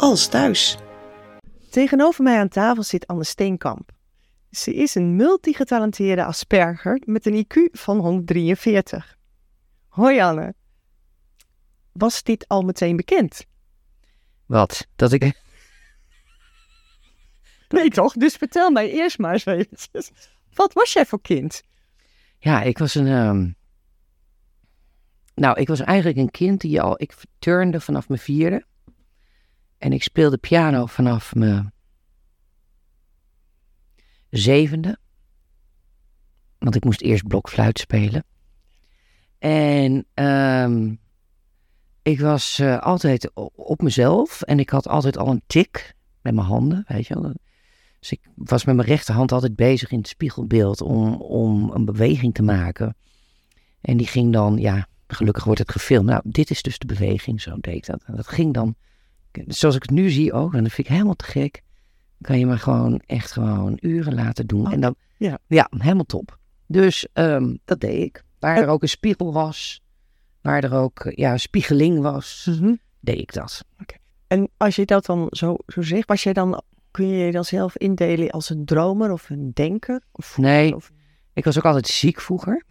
als thuis. Tegenover mij aan tafel zit Anne Steenkamp. Ze is een multigetalenteerde asperger met een IQ van 143. Hoi Anne. Was dit al meteen bekend? Wat? Dat ik. Nee toch? Dus vertel mij eerst maar eens eventjes. Wat was jij voor kind? Ja, ik was een. ehm, Nou, ik was eigenlijk een kind die al. Ik turnde vanaf mijn vierde. En ik speelde piano vanaf mijn zevende. Want ik moest eerst blokfluit spelen. En ehm, ik was eh, altijd op mezelf. En ik had altijd al een tik met mijn handen, weet je wel. Dus ik was met mijn rechterhand altijd bezig in het spiegelbeeld om, om een beweging te maken. En die ging dan, ja, gelukkig wordt het gefilmd. Nou, dit is dus de beweging, zo deed ik dat. En dat ging dan, zoals ik het nu zie ook, en dat vind ik helemaal te gek. Kan je me gewoon echt gewoon uren laten doen. Oh, en dan, ja. ja, helemaal top. Dus ehm, dat deed ik. Waar er ook een spiegel was, waar er ook eh, ja, spiegeling was, deed ik dat. En als je dat dan zo, zo zegt, was jij dan, kun je je dan zelf indelen als een dromer of een denker? Of, Nee, of- ik was ook altijd ziek vroeger.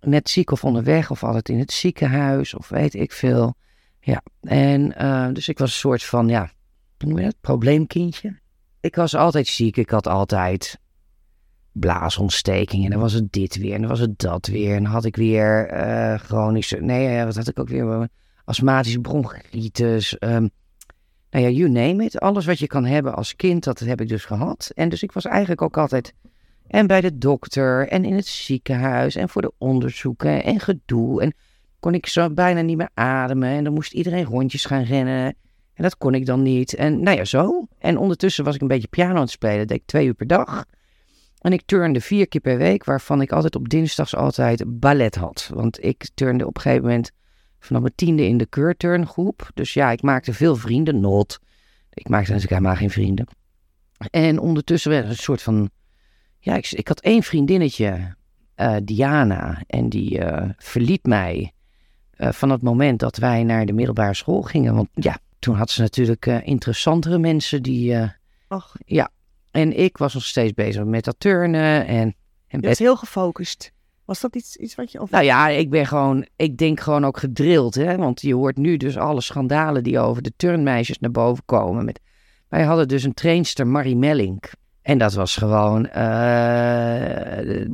net ziek of onderweg of altijd in het ziekenhuis of weet ik veel. Ja, en eh, dus ik was een soort van, ja, hoe noem je dat? Probleemkindje. Ik was altijd ziek. Ik had altijd blaasontsteking en dan was het dit weer en dan was het dat weer. En dan had ik weer eh chronische, nee, eh, wat had ik ook weer? Astmatische bronchitis. ehm nou ja, you name it. Alles wat je kan hebben als kind, dat heb ik dus gehad. En dus ik was eigenlijk ook altijd en bij de dokter en in het ziekenhuis en voor de onderzoeken en gedoe. En kon ik zo bijna niet meer ademen en dan moest iedereen rondjes gaan rennen. En dat kon ik dan niet. En nou ja, zo. En ondertussen was ik een beetje piano aan het spelen. Dat deed ik twee uur per dag. En ik turnde vier keer per week, waarvan ik altijd op dinsdags altijd ballet had. Want ik turnde op een gegeven moment vanaf mijn tiende in de keurturngroep. Dus ja, ik maakte veel vrienden. Not. Ik maakte natuurlijk helemaal geen vrienden. En ondertussen werd een soort van ja, ik, ik had één vriendinnetje, eh, Diana, en die eh, verliet mij van het moment dat wij naar de middelbare school gingen. Want ja, toen had ze natuurlijk eh, interessantere mensen die. eh, Ach, en ik was nog steeds bezig met dat turnen. En, en was heel gefocust. Was dat iets, iets wat je... Of... nou ja, ik ben gewoon, ik denk gewoon ook gedrild, hè. Want je hoort nu dus alle schandalen die over de turnmeisjes naar boven komen. Met, wij hadden dus een trainster, Marie Mellink. En dat was gewoon, eh,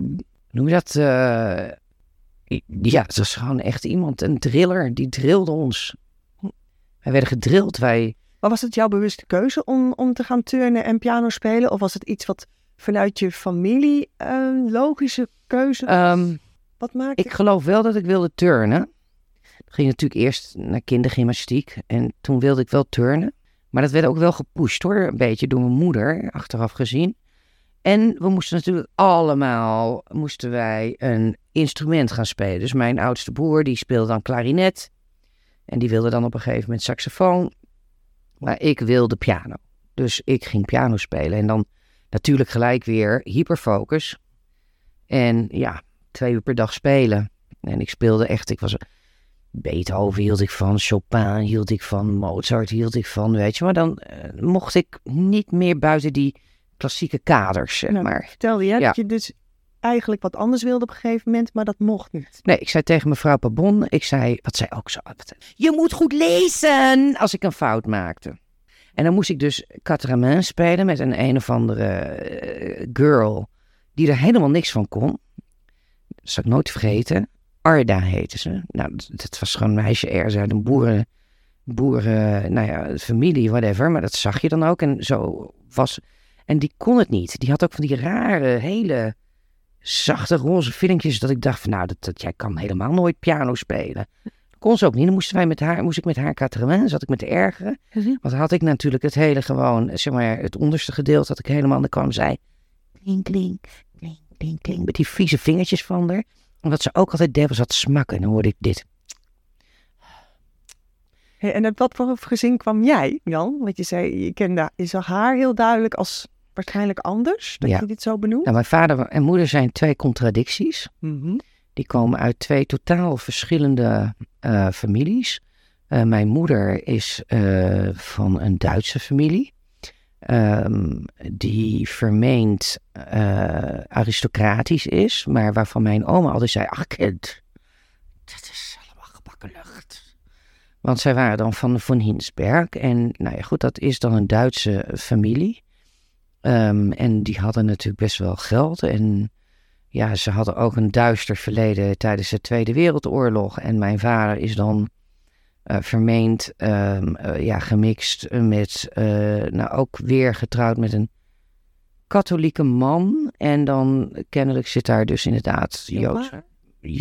noem je dat? eh, ja, het was gewoon echt iemand, een driller, die drilde ons. Wij werden gedrild, wij... Maar was het jouw bewuste keuze om, om te gaan turnen en piano spelen? Of was het iets wat vanuit je familie een logische keuze was? ehm, Wat maakte Ik geloof wel dat ik wilde turnen. Ik ging natuurlijk eerst naar kindergymnastiek en toen wilde ik wel turnen. Maar dat werd ook wel gepusht hoor, een beetje door mijn moeder, achteraf gezien. En we moesten natuurlijk allemaal, moesten wij een instrument gaan spelen. Dus mijn oudste broer, die speelde dan klarinet. En die wilde dan op een gegeven moment saxofoon. Maar ik wilde piano. Dus ik ging piano spelen. En dan natuurlijk gelijk weer hyperfocus. En ja, twee uur per dag spelen. En ik speelde echt, ik was Beethoven hield ik van, Chopin hield ik van, Mozart hield ik van, weet je. Maar dan eh, mocht ik niet meer buiten die klassieke kaders, zeg Nou, maar. Vertelde je Ja. dat je dus eigenlijk wat anders wilde op een gegeven moment, maar dat mocht niet. Nee, ik zei tegen mevrouw Pabon, ik zei, wat zij ook zo, wat- je moet goed lezen als ik een fout maakte. En dan moest ik dus Catramin spelen met een een of andere eh, girl die er helemaal niks van kon. Dat zal ik nooit vergeten. Arda heette ze. Nou, dat- dat was gewoon een meisje ergens uit een boeren, boeren, nou ja, familie, whatever. Maar dat zag je dan ook. En zo was, en die kon het niet. Die had ook van die rare, hele zachte roze vinkjes dat ik dacht van nou, dat, dat, jij kan helemaal nooit piano spelen. Kon ze ook niet. Dan moesten wij met haar, moest ik met haar katermen, zat ik met te ergeren. Want had ik natuurlijk het hele gewoon, zeg maar, het onderste gedeelte dat ik helemaal aan de kwam zei. Klink, klink, klink, klink, klink. Met die vieze vingertjes van haar. En wat ze ook altijd deed was dat smakken. En dan hoorde ik dit. Hey, en uit wat voor gezin kwam jij, Jan? Want je zei, je, kende, je zag haar heel duidelijk als waarschijnlijk anders, dat Ja. je dit zo benoemt. Nou, mijn vader en moeder zijn twee contradicties. Mhm. Die komen uit twee totaal verschillende eh, families. Eh, mijn moeder is eh, van een Duitse familie. ehm, die vermeend aristocratisch is, maar waarvan mijn oma altijd zei: Ach, kind, dat is allemaal gebakken lucht. Want zij waren dan van von Hinsberg. En nou ja, goed, dat is dan een Duitse familie. Ehm, en die hadden natuurlijk best wel geld. En ja, ze hadden ook een duister verleden tijdens de Tweede Wereldoorlog. En mijn vader is dan eh, vermeend ehm, eh, ja, gemixt met, eh, nou ook weer getrouwd met een katholieke man. En dan kennelijk zit daar dus inderdaad Joods.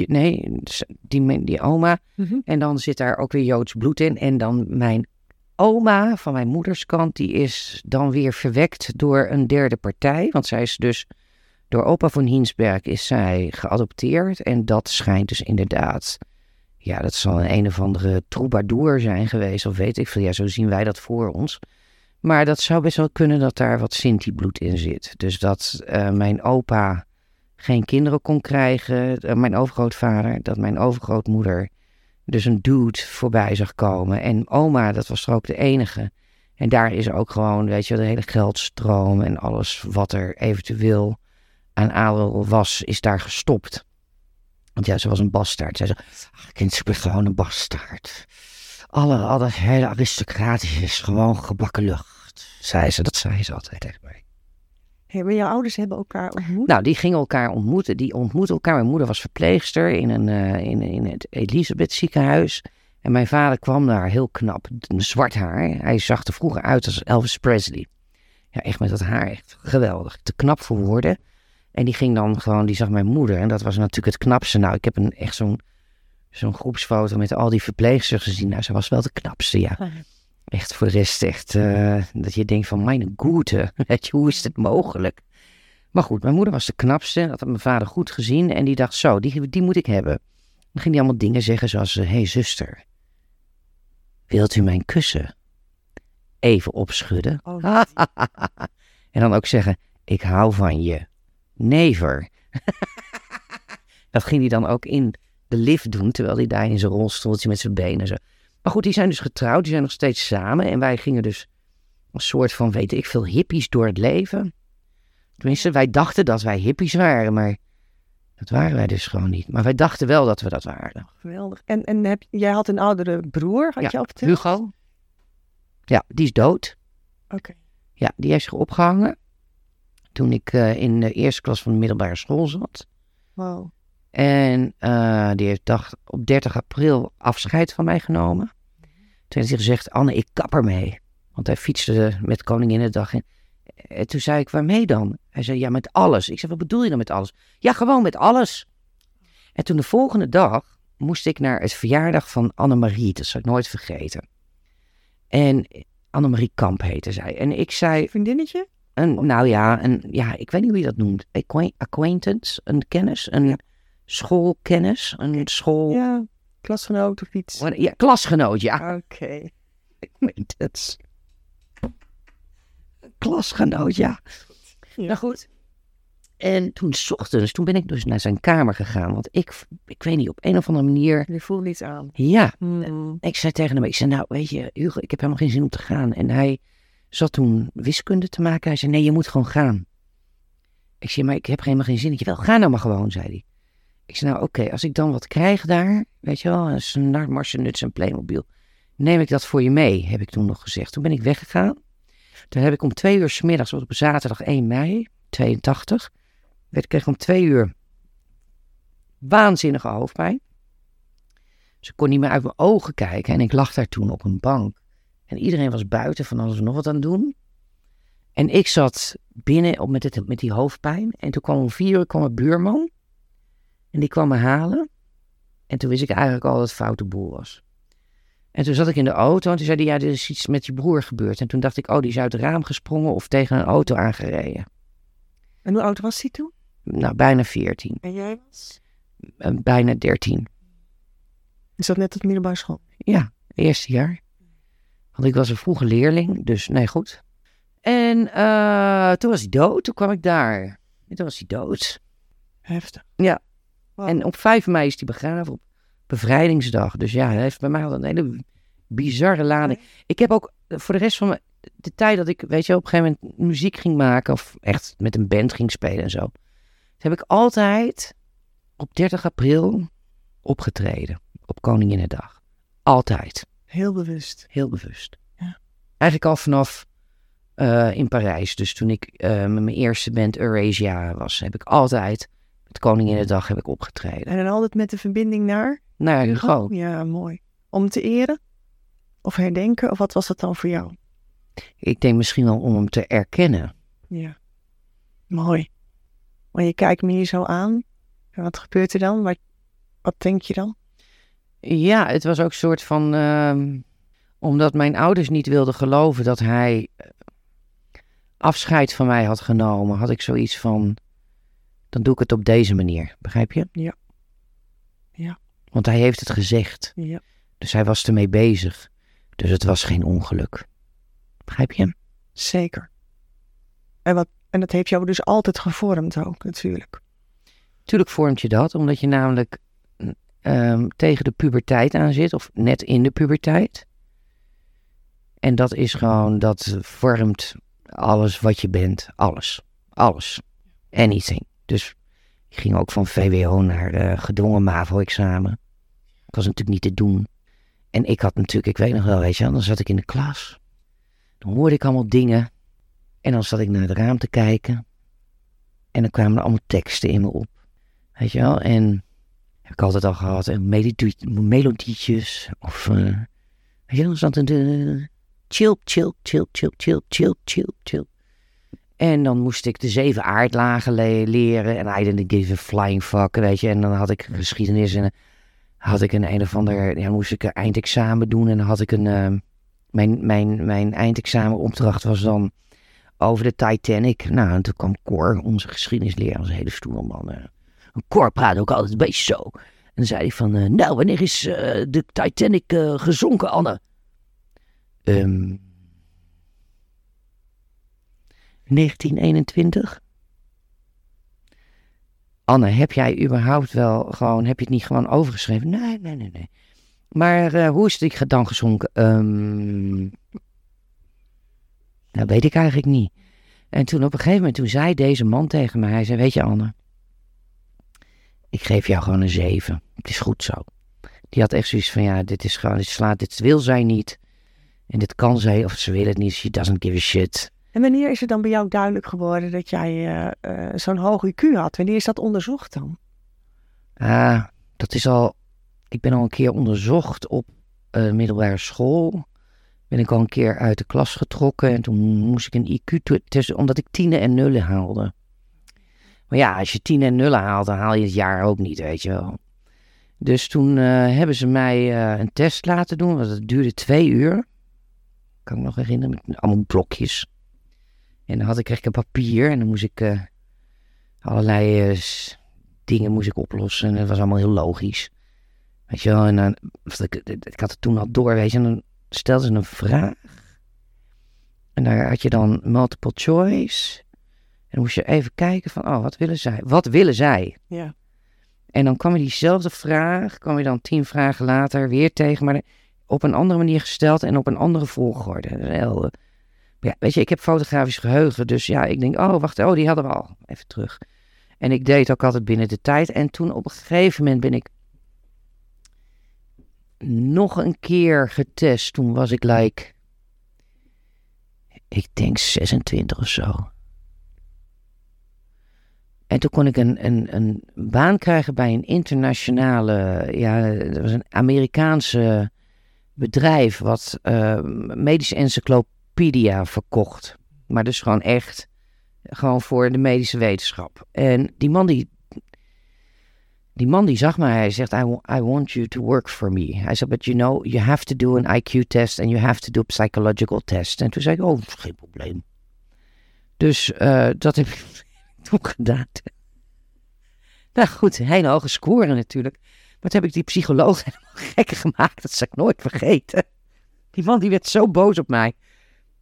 Nee, die, die oma. Mhm. En dan zit daar ook weer Joods bloed in. En dan mijn oma van mijn moeders kant, die is dan weer verwekt door een derde partij. Want zij is dus, door opa van Hinsberg is zij geadopteerd. En dat schijnt dus inderdaad, ja, dat zal een een of andere troubadour zijn geweest. Of weet ik veel, ja, zo zien wij dat voor ons. Maar dat zou best wel kunnen dat daar wat Sinti-bloed in zit. Dus dat eh, mijn opa geen kinderen kon krijgen, eh, mijn overgrootvader, dat mijn overgrootmoeder dus een dude voorbij zag komen. En oma, dat was er ook de enige. En daar is ook gewoon, weet je, de hele geldstroom en alles wat er eventueel aan adel was, is daar gestopt. Want ja, ze was een bastaard. Zij zei, ach kind, ik ben gewoon een bastaard. Alle, alle hele aristocratische is gewoon gebakken lucht. Zei ze, dat zei ze altijd tegen mij. Jouw ouders hebben elkaar ontmoet? Nou, die gingen elkaar ontmoeten. Die ontmoetten elkaar. Mijn moeder was verpleegster in, een, eh, in, in het Elisabeth ziekenhuis. En mijn vader kwam daar heel knap. Zwart haar. Hij zag er vroeger uit als Elvis Presley. Ja, echt met dat haar. Echt geweldig. Te knap voor woorden. En die ging dan gewoon, die zag mijn moeder. En dat was natuurlijk het knapste. Nou, ik heb een, echt zo'n zo'n groepsfoto met al die verpleegsters gezien. Nou, ze was wel de knapste, ja. Echt voor de rest echt eh, dat je denkt van mijn goede, hoe is dit mogelijk? Maar goed, mijn moeder was de knapste, dat had mijn vader goed gezien en die dacht zo, die, die moet ik hebben. Dan ging hij allemaal dingen zeggen zoals, hé hey, zuster, wilt u mijn kussen? Even opschudden. Oh, en dan ook zeggen, ik hou van je. Never. dat ging hij dan ook in de lift doen, terwijl hij daar in zijn rolstoeltje met zijn benen zo. Maar goed, die zijn dus getrouwd, die zijn nog steeds samen. En wij gingen dus een soort van, weet ik veel, hippies door het leven. Tenminste, wij dachten dat wij hippies waren, maar dat waren wij dus gewoon niet. Maar wij dachten wel dat we dat waren. geweldig. En, en heb, jij had een oudere broer, had Ja, je al verteld? Hugo? Ja, die is dood. Oké. Ja, die heeft zich opgehangen toen ik eh, in de eerste klas van de middelbare school zat. Wow. En eh, die heeft dag, op 30 april afscheid van mij genomen. Toen heeft hij gezegd, Anne, ik kap ermee. Want hij fietste met Koninginnedag. En, en toen zei ik, waarmee dan? Hij zei, ja, met alles. Ik zei, wat bedoel je dan met alles? Ja, gewoon met alles. En toen de volgende dag moest ik naar het verjaardag van Annemarie. Dat zal ik nooit vergeten. En Annemarie Kamp heette zij. En ik zei, Vriendinnetje? een, nou ja, een, ja, ik weet niet hoe je dat noemt. Acquaint- Acquaintance, een kennis, een schoolkennis, een school... Ja. Ja, klasgenoot of iets. klasgenoot, ja. Oké. Acquaintance. Klasgenoot, ja. Ja. Nou goed. En toen 's ochtends, toen ben ik dus naar zijn kamer gegaan. Want ik, ik weet niet, op een of andere manier... Je voelt iets aan. Ja, ik zei tegen hem, ik zei, nou weet je, Hugo, ik heb helemaal geen zin om te gaan. En hij zat toen wiskunde te maken. Hij zei, nee, je moet gewoon gaan. Ik zei, maar ik heb helemaal geen zin. Ik zei, wel, ga nou maar gewoon, zei hij. Ik zei, nou oké, als ik dan wat krijg daar, weet je wel, een Snart, Marsenuts en Playmobil, neem ik dat voor je mee, heb ik toen nog gezegd. Toen ben ik weggegaan. Toen heb ik om twee uur 's middags, op zaterdag 1 mei, 82, werd, kreeg ik om twee uur waanzinnige hoofdpijn. Ze kon niet meer uit mijn ogen kijken en ik lag daar toen op een bank. En iedereen was buiten van alles en nog wat aan het doen. En ik zat binnen op met, dit, met die hoofdpijn. En toen kwam om vier uur kwam een buurman. En die kwam me halen. En toen wist ik eigenlijk al dat het foute boel was. En toen zat ik in de auto en toen zei hij, ja, er is iets met je broer gebeurd. En toen dacht ik, oh, die is uit het raam gesprongen of tegen een auto aangereden. En hoe oud was hij toen? Nou, bijna 14. En jij was? Eh, bijna 13. Is dat net op middelbare school? Ja, eerste jaar. Want ik was een vroege leerling, dus nee, goed. En eh, toen was hij dood, toen kwam ik daar. En toen was hij dood. Heftig. Ja. Wow. En op 5 mei is hij begraven, op bevrijdingsdag. Dus ja, hij heeft bij mij al een hele bizarre lading. Ik heb ook eh, voor de rest van mijn, de tijd dat ik, weet je, op een gegeven moment muziek ging maken, of echt met een band ging spelen en zo. Heb ik altijd op 30 april opgetreden, op Koninginnedag. Altijd. Heel bewust. Heel bewust. Ja. Eigenlijk al vanaf eh, in Parijs. Dus toen ik eh, met mijn eerste band Eurasia was, heb ik altijd met Koninginnedag heb ik opgetreden. En dan altijd met de verbinding naar? Ja, Hugo? Ja, mooi. Om te eren? Of herdenken? Of wat was dat dan voor jou? Ik denk misschien wel om hem te erkennen. Ja. Mooi. Maar je kijkt me hier zo aan. En wat gebeurt er dan? Wat, wat denk je dan? Ja, het was ook een soort van. ehm, omdat mijn ouders niet wilden geloven dat hij eh, afscheid van mij had genomen, had ik zoiets van. Dan doe ik het op deze manier. Begrijp je? Ja. Ja. Want hij heeft het gezegd. Ja. Dus hij was ermee bezig. Dus het was geen ongeluk. Begrijp je? Zeker. En, wat, en dat heeft jou dus altijd gevormd ook, natuurlijk. Tuurlijk vormt je dat, omdat je namelijk ehm, tegen de puberteit aan zit, of net in de puberteit. En dat is gewoon, dat vormt alles wat je bent. Alles. Alles. Anything. Dus ik ging ook van VWO naar eh, gedwongen MAVO-examen. Dat was natuurlijk niet te doen. En ik had natuurlijk, ik weet nog wel, weet je dan zat ik in de klas. Dan hoorde ik allemaal dingen. En dan zat ik naar het raam te kijken. En dan kwamen er allemaal teksten in me op. Weet je wel? En heb ik altijd al gehad. En melodie, melodietjes. Of, eh, weet je wel, dan zat een... eh, chill, chill, chill, chill, chill, chill, chill, chill. En dan moest ik de zeven aardlagen le- leren. En I didn't give a flying fuck, weet je. En dan had ik geschiedenis en had ik een een of ander... Ja, moest ik een eindexamen doen. En dan had ik een... eh, mijn, mijn, mijn eindexamenopdracht was dan over de Titanic. Nou, en toen kwam Cor, onze geschiedenisleraar, onze hele stoere man. eh. Cor praat ook altijd beetje zo. En dan zei hij van, eh, nou, wanneer is eh, de Titanic gezonken, Anne? Ehm 1921? Anne, heb jij überhaupt wel gewoon, heb je het niet gewoon overgeschreven? Nee, nee, nee, nee. Maar eh, hoe is het dan gezonken? Ehm dat weet ik eigenlijk niet. En toen op een gegeven moment, toen zei deze man tegen mij, hij zei, weet je Anne, ik geef jou gewoon een zeven. Het is goed zo. Die had echt zoiets van, ja, dit is gewoon, dit slaat, dit wil zij niet. En dit kan zij, of ze wil het niet, she doesn't give a shit. En wanneer is het dan bij jou duidelijk geworden dat jij eh, eh, zo'n hoog IQ had? Wanneer is dat onderzocht dan? Ah, dat is al, ik ben al een keer onderzocht op eh, middelbare school. Ben ik al een keer uit de klas getrokken en toen moest ik een IQ-test, omdat ik tienen en nullen haalde. Maar ja, als je tienen en nullen haalt, dan haal je het jaar ook niet, weet je wel. Dus toen hebben ze mij een test laten doen, het duurde twee uur. Kan ik me nog herinneren, met allemaal blokjes. En dan had ik, kreeg ik een papier en dan moest ik eh, allerlei eh, dingen moest ik oplossen. En dat was allemaal heel logisch. Weet je wel, en dan, ik, ik had het toen al door, weet je, en dan stelden ze een vraag. En daar had je dan multiple choice. En dan moest je even kijken van, oh, wat willen zij? Wat willen zij? Ja. En dan kwam je diezelfde vraag, kwam je dan tien vragen later weer tegen, maar op een andere manier gesteld en op een andere volgorde. Dat is heel, eh, weet je, ik heb fotografisch geheugen, dus ja, ik denk, oh, wacht, oh, die hadden we al. Even terug. En ik deed ook altijd binnen de tijd. En toen op een gegeven moment ben ik nog een keer getest. Toen was ik like, ik denk 26 of zo. En toen kon ik een, een, een baan krijgen bij een internationale, ja, dat was een Amerikaanse bedrijf wat eh, medische encyclopedia verkocht. Maar dus gewoon echt, gewoon voor de medische wetenschap. En die man die, die man die zag mij, hij zegt, I, I want you to work for me. Hij zei, but you know, you have to do an IQ test and you have to do a psychological test. En toen zei ik, oh, geen probleem. Dus eh, dat heb ik toen gedaan. Nou goed, hele hoge score natuurlijk. Maar toen heb ik die psycholoog helemaal gekker gemaakt. Dat zal ik nooit vergeten. Die man die werd zo boos op mij.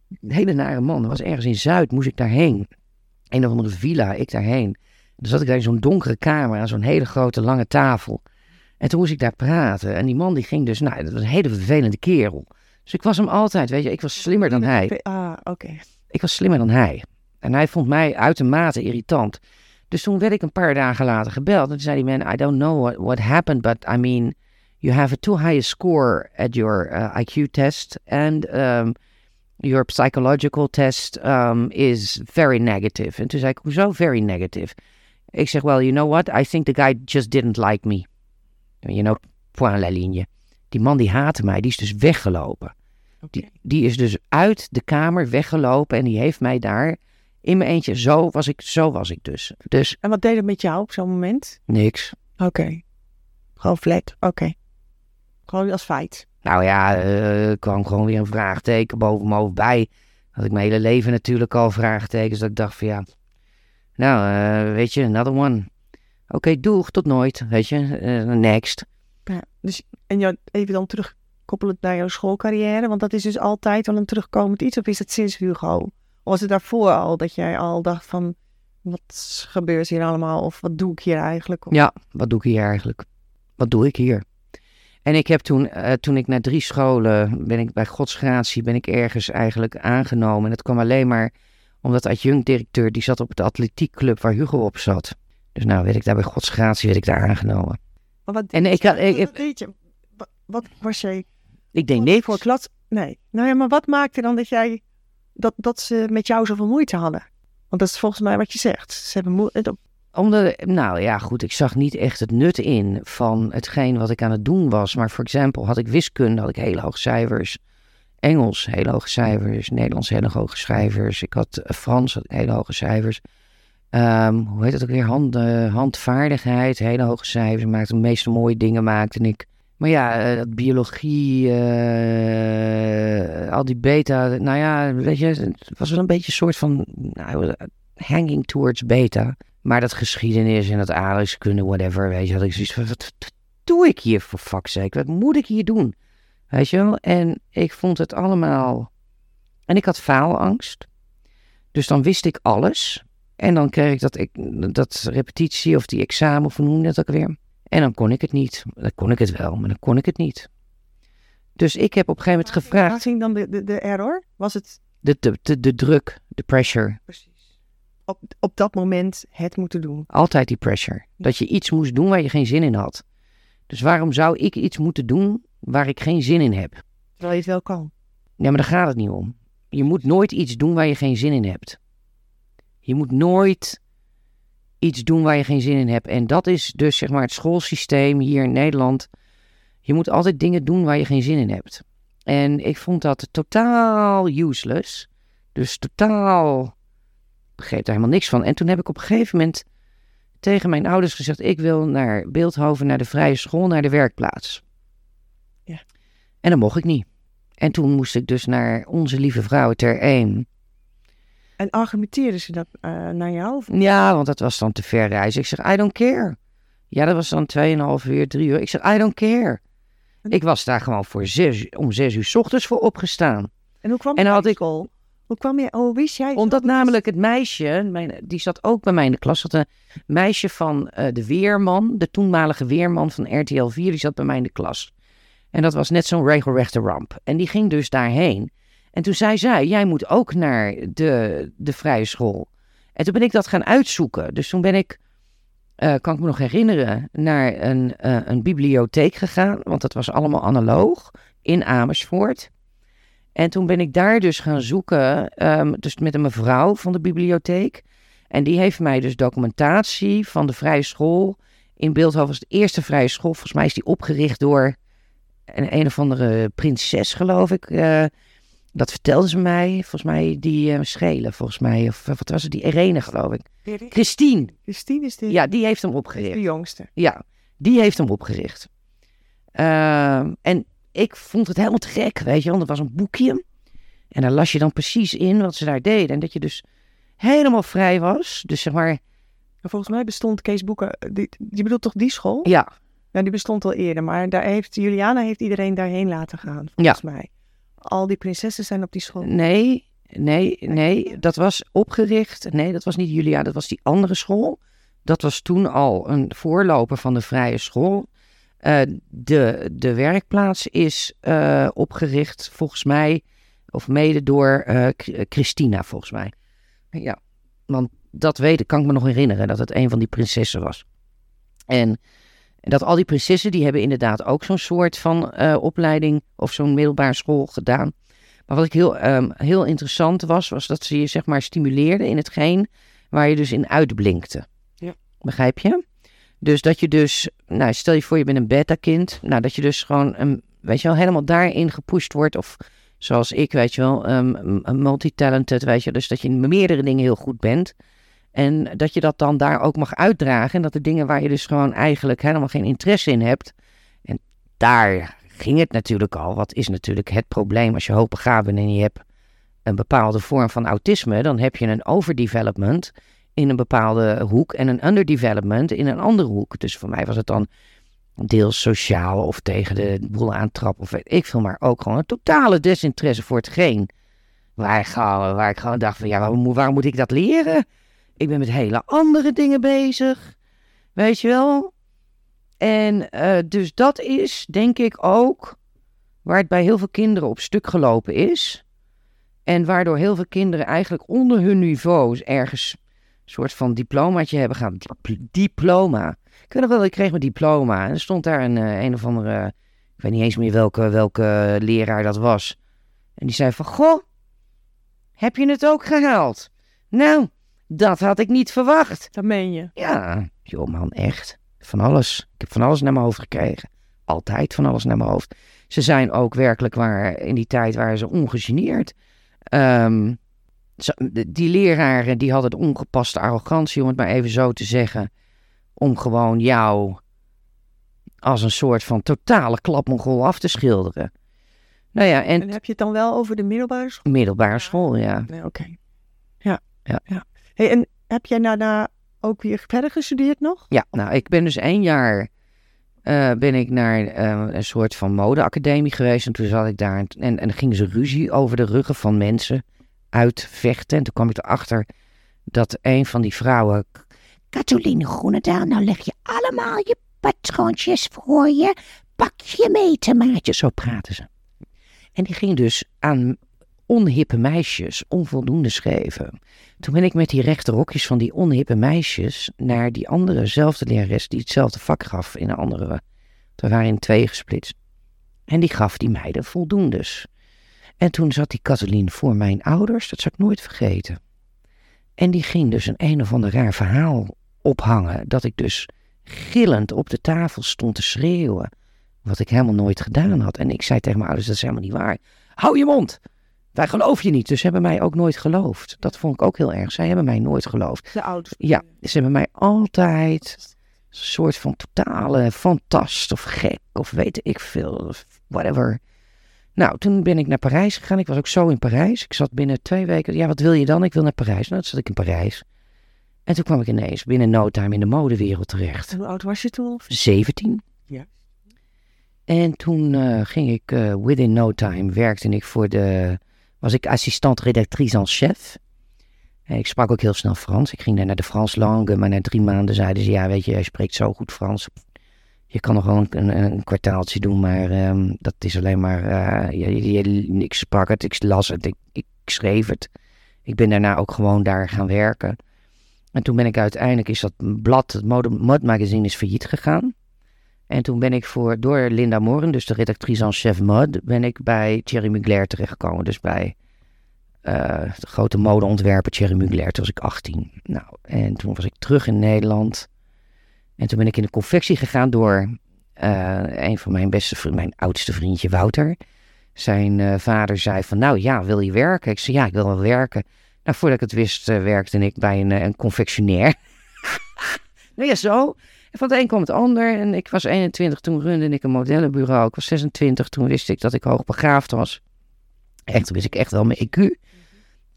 Een hele nare man. Dat was ergens in Zuid, moest ik daarheen. Een of andere villa, ik daarheen. Dan zat ik daar in zo'n donkere kamer aan zo'n hele grote lange tafel. En toen moest ik daar praten. En die man die ging dus, nou, dat was een hele vervelende kerel. Dus ik was hem altijd, weet je, ik was slimmer dan hij. Ah, oké. Ik was slimmer dan hij. En hij vond mij uitermate irritant. Dus toen werd ik een paar dagen later gebeld. En toen zei die man, I don't know what, what happened, but I mean, you have a too high a score at your uh, IQ test. And um, your psychological test um, is very negative. En toen zei ik, hoezo very negative? Ik zeg, well, you know what? I think the guy just didn't like me. You know, point la ligne. Die man die haatte mij, die is dus weggelopen. Die, die is dus uit de kamer weggelopen en die heeft mij daar in mijn eentje. Zo was ik, zo was ik dus. Dus En wat deed het met jou op zo'n moment? niks. Oké. Gewoon flat. Oké. Gewoon als feit. Nou ja, eh, er kwam gewoon weer een vraagteken boven mijn hoofd bij. Had ik mijn hele leven natuurlijk al vraagtekens. Dat ik dacht van ja, nou eh, weet je, another one. Oké, doeg, tot nooit. Weet je, eh, next. Ja. Dus, en jou, even dan terugkoppelend naar jouw schoolcarrière. Want dat is dus altijd wel een terugkomend iets. Of is het sinds Hugo? Of was het daarvoor al dat jij al dacht van... Wat gebeurt hier allemaal? Of wat doe ik hier eigenlijk? Of- Ja, wat doe ik hier eigenlijk? Wat doe ik hier? En ik heb toen, eh, toen ik na drie scholen, ben ik bij godsgratie, ben ik ergens eigenlijk aangenomen. En dat kwam alleen maar omdat adjunct-directeur, die zat op de atletiekclub waar Hugo op zat. Dus nou, werd ik daar bij godsgratie, werd ik daar aangenomen. Maar wat En ik had- ik- Wat deed je? Wat, wat was jij Ik voor- niks. Voor klas? Nee. Nou ja, maar wat maakte dan dat jij... Dat, dat ze met jou zoveel moeite hadden? Want dat is volgens mij wat je zegt. Ze hebben moeite... Omdat, nou ja, goed, ik zag niet echt het nut in van hetgeen wat ik aan het doen was. Maar voor example had ik wiskunde, had ik hele hoge cijfers. Engels, hele hoge cijfers. Nederlands, hele hoge cijfers. Ik had eh, Frans, hele hoge cijfers. Ehm, hoe heet het ook weer? Eh, handvaardigheid, hele hoge cijfers. Maakte de meeste mooie dingen, maakte ik. Maar ja, eh, dat biologie, al die beta, nou ja, weet je, het was wel een beetje een soort van nou, hanging towards beta. Maar dat geschiedenis en dat aardrijkskunde, whatever, weet je, had ik zoiets van, wat, wat doe ik hier voor fuck's sake? Wat moet ik hier doen? Weet je wel? En ik vond het allemaal... En ik had faalangst. Dus dan wist ik alles. En dan kreeg ik dat, ik, dat repetitie of die examen, of hoe noem je dat ook weer? En dan kon ik het niet. Dan kon ik het wel, maar dan kon ik het niet. Dus ik heb op een gegeven moment gevraagd... ging dan de, de, de error? Was het De, de, de, de druk, de pressure. precies op, op dat moment het moeten doen? Altijd die pressure. Dat je iets moest doen waar je geen zin in had. Dus waarom zou ik iets moeten doen waar ik geen zin in heb? Terwijl je het wel kan. Ja, maar daar gaat het niet om. Je moet nooit iets doen waar je geen zin in hebt. Je moet nooit iets doen waar je geen zin in hebt. En dat is dus zeg maar het schoolsysteem hier in Nederland. Je moet altijd dingen doen waar je geen zin in hebt. En ik vond dat totaal useless. Dus totaal begreep daar helemaal niks van. En toen heb ik op een gegeven moment tegen mijn ouders gezegd: ik wil naar Beeldhoven, naar de vrije school, naar de werkplaats. Ja. En dat mocht ik niet. En toen moest ik dus naar onze lieve vrouw ter één. En argumenteerden ze dat eh, naar jou? Of- Ja, want dat was dan te ver reizen. Ik zeg, I don't care. Ja, dat was dan 2,5 uur, 3 uur. Ik zeg, I don't care. Ik was daar gewoon voor zes, om zes uur 's ochtends voor opgestaan. En hoe kwam En had ik- school? Hoe kwam je, hoe wist jij? Omdat zo? namelijk het meisje, mijn, die zat ook bij mij in de klas, zat een meisje van eh, de Weerman, de toenmalige Weerman van RTL 4, die zat bij mij in de klas. En dat was net zo'n regelrechte ramp. En die ging dus daarheen. En toen zei zij, jij moet ook naar de, de vrije school. En toen ben ik dat gaan uitzoeken. Dus toen ben ik, eh, kan ik me nog herinneren, naar een, eh, een bibliotheek gegaan. Want dat was allemaal analoog in Amersfoort. En toen ben ik daar dus gaan zoeken, ehm, dus met een mevrouw van de bibliotheek. En die heeft mij dus documentatie van de vrije school in Beeldhoven. was de eerste vrije school. Volgens mij is die opgericht door een, een of andere prinses, geloof ik. Eh, dat vertelde ze mij. Volgens mij die eh, Schelen, volgens mij. Of wat was het? Die Irene, geloof ik. Christine. Christine is de, Ja, die heeft hem is de opgericht. jongste. Ja, Die heeft hem opgericht. Ehm, en ik vond het helemaal te gek, weet je, want er was een boekje. En daar las je dan precies in wat ze daar deden. En dat je dus helemaal vrij was. Dus zeg maar, Volgens mij bestond Kees Boeken, eh, die, je bedoelt toch die school? ja, Ja, die bestond al eerder, maar daar heeft, Juliana heeft iedereen daarheen laten gaan, volgens mij. Al die prinsessen zijn op die school. nee, nee, nee, dat was opgericht. Nee, dat was niet Julia, dat was die andere school. Dat was toen al een voorloper van de vrije school. Eh, de, de werkplaats is eh, opgericht, volgens mij, of mede door eh, Ch- Christina, volgens mij. Ja, want dat weet ik, kan ik me nog herinneren, dat het een van die prinsessen was. En dat al die prinsessen, die hebben inderdaad ook zo'n soort van opleiding of zo'n middelbare school gedaan. Maar wat ik heel, ehm, heel interessant was, was dat ze je zeg maar stimuleerden in hetgeen waar je dus in uitblinkte. Ja. Begrijp je? Dus dat je dus, nou stel je voor je bent een beta-kind, nou dat je dus gewoon, een, weet je wel, helemaal daarin gepusht wordt of zoals ik, weet je wel, een multitalented, weet je, dus dat je in meerdere dingen heel goed bent. En dat je dat dan daar ook mag uitdragen. En dat de dingen waar je dus gewoon eigenlijk helemaal geen interesse in hebt. En daar ging het natuurlijk al. Wat is natuurlijk het probleem als je hoogbegaafd bent en je hebt een bepaalde vorm van autisme. Dan heb je een overdevelopment in een bepaalde hoek en een underdevelopment in een andere hoek. Dus voor mij was het dan deels sociaal of tegen de boel aantrappen of weet ik veel. Maar ook gewoon een totale desinteresse voor hetgeen. Waar ik gewoon, waar ik gewoon dacht van ja, waarom, moet- waarom moet ik dat leren? Ik ben met hele andere dingen bezig. Weet je wel? En eh, dus dat is, denk ik, ook waar het bij heel veel kinderen op stuk gelopen is. En waardoor heel veel kinderen eigenlijk onder hun niveau ergens soort van diplomaatje hebben gehad. Dip- diploma. Ik weet nog wel, ik kreeg mijn diploma. En er stond daar een, eh, een of andere, ik weet niet eens meer welke, welke leraar dat was. En die zei van, goh, heb je het ook gehaald? Nou, dat had ik niet verwacht. Dat meen je. Ja, joh man, echt. Van alles. Ik heb van alles naar mijn hoofd gekregen. Altijd van alles naar mijn hoofd. Ze zijn ook werkelijk waar, in die tijd waren ze ongegeneerd. Ehm, de- die leraren die hadden de ongepaste arrogantie, om het maar even zo te zeggen, om gewoon jou als een soort van totale klapmongol af te schilderen. Nou ja, en En heb je het dan wel over de middelbare school? middelbare school, ja. Oké. Ja. Ja. Hey, en heb jij daarna ook weer verder gestudeerd nog? Ja, nou, ik ben dus één jaar eh, ben ik naar eh, een soort van modeacademie geweest. En toen zat ik daar en, en, en gingen ze ruzie over de ruggen van mensen uitvechten. En toen kwam ik erachter dat een van die vrouwen... Caroline Groenendaal, nou leg je allemaal je patroontjes voor je. Pak je mee, tomaatje. Zo praten ze. En die ging dus aan onhippe meisjes onvoldoende schreven. Toen ben ik met die rechte rokjes van die onhippe meisjes naar die andere zelfde lerares die hetzelfde vak gaf in een andere. We waren in twee gesplitst. En die gaf die meiden voldoendes. En toen zat die Kathleen voor mijn ouders, dat zal ik nooit vergeten. En die ging dus een een of ander raar verhaal ophangen. Dat ik dus gillend op de tafel stond te schreeuwen. Wat ik helemaal nooit gedaan had. En ik zei tegen mijn ouders, dat is helemaal niet waar. Hou je mond! Wij geloven je niet, dus ze hebben mij ook nooit geloofd. Dat vond ik ook heel erg. Zij hebben mij nooit geloofd. De ouders. Ja, ze hebben mij altijd een soort van totale fantast of gek of weet ik veel, of whatever. Nou, toen ben ik naar Parijs gegaan. Ik was ook zo in Parijs. Ik zat binnen twee weken. Ja, wat wil je dan? Ik wil naar Parijs. Nou, toen zat ik in Parijs. En toen kwam ik ineens binnen no time in de modewereld terecht. En hoe oud was je toen? Of? 17. Ja. En toen eh, ging ik, eh, within no time, werkte ik voor de, was ik assistant redactrice en chef. En ik sprak ook heel snel Frans. Ik ging daar naar de Frans langue, maar na drie maanden zeiden ze, ja weet je, jij spreekt zo goed Frans. Je kan nog wel een, een, kwartaaltje doen, maar ehm, dat is alleen maar, je- ik sprak het, ik las het, ik, ik schreef het. Ik ben daarna ook gewoon daar gaan werken. En toen ben ik uiteindelijk, is dat blad, het Mode Mod Magazine, is failliet gegaan. En toen ben ik voor, door Linda Moren, dus de redactrice en chef mode, ben ik bij Thierry Mugler terechtgekomen. Dus bij eh, de grote modeontwerper Thierry Mugler. Toen was ik 18. Nou, en toen was ik terug in Nederland. En toen ben ik in de confectie gegaan door eh, een van mijn beste vrienden, mijn oudste vriendje Wouter. Zijn eh, vader zei van, nou ja, wil je werken? Ik zei, ja, ik wil wel werken. Nou, voordat ik het wist, eh, werkte ik bij een, een confectionair. nou ja, zo. van het een kwam het ander. En ik was 21, toen runde ik een modellenbureau. Ik was 26, toen wist ik dat ik hoogbegaafd was. Echt, toen wist ik echt wel mijn IQ.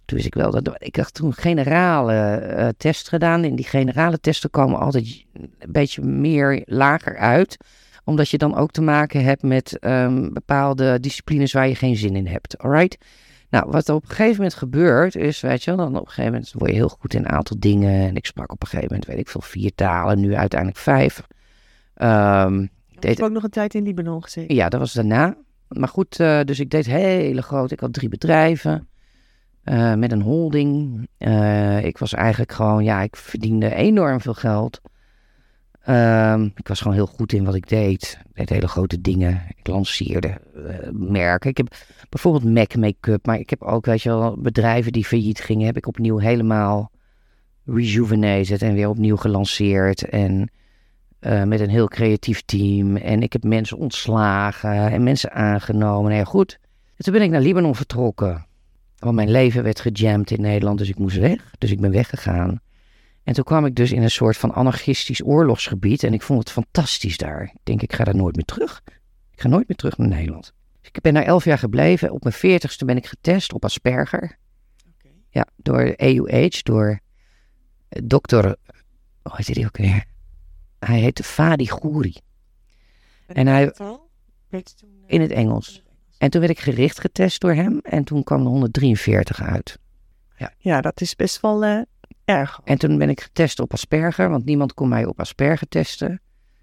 Toen wist ik wel dat. Ik had toen generale uh, test gedaan. En die generale testen komen altijd een beetje meer lager uit. Omdat je dan ook te maken hebt met um, bepaalde disciplines waar je geen zin in hebt. Alright? Nou, wat er op een gegeven moment gebeurt is, weet je wel, dan op een gegeven moment word je heel goed in een aantal dingen. En ik sprak op een gegeven moment, weet ik veel, vier talen, nu uiteindelijk vijf. Um, ik deed ook nog een tijd in Libanon gezeten. Ja, dat was daarna. Maar goed, uh, dus ik deed hele groot. Ik had drie bedrijven uh, met een holding. Uh, ik was eigenlijk gewoon, ja, ik verdiende enorm veel geld. Um, ik was gewoon heel goed in wat ik deed. Ik deed hele grote dingen. Ik lanceerde merken. Ik heb bijvoorbeeld MAC Make-up, maar ik heb ook, weet je wel, bedrijven die failliet gingen, heb ik opnieuw helemaal rejuvenated en weer opnieuw gelanceerd. En met een heel creatief team. En ik heb mensen ontslagen en mensen aangenomen. Nou ja, goed. En toen ben ik naar Libanon vertrokken. Want mijn leven werd gejamd in Nederland, dus ik moest weg. Dus ik ben weggegaan. En toen kwam ik dus in een soort van anarchistisch oorlogsgebied. En ik vond het fantastisch daar. Ik denk, ik ga daar nooit meer terug. Ik ga nooit meer terug naar Nederland. Dus ik ben daar elf jaar gebleven. Op mijn veertigste ben ik getest op Asperger. Okay. Ja, door EUH, door dokter... Hoe heet die ook weer? Hij heette Fadi Gouri. En hij... In het Engels. En toen werd ik gericht getest door hem. En toen kwam de 143 uit. Ja, ja dat is best wel uh, erg. En toen ben ik getest op Asperger. Want niemand kon mij op Asperger testen.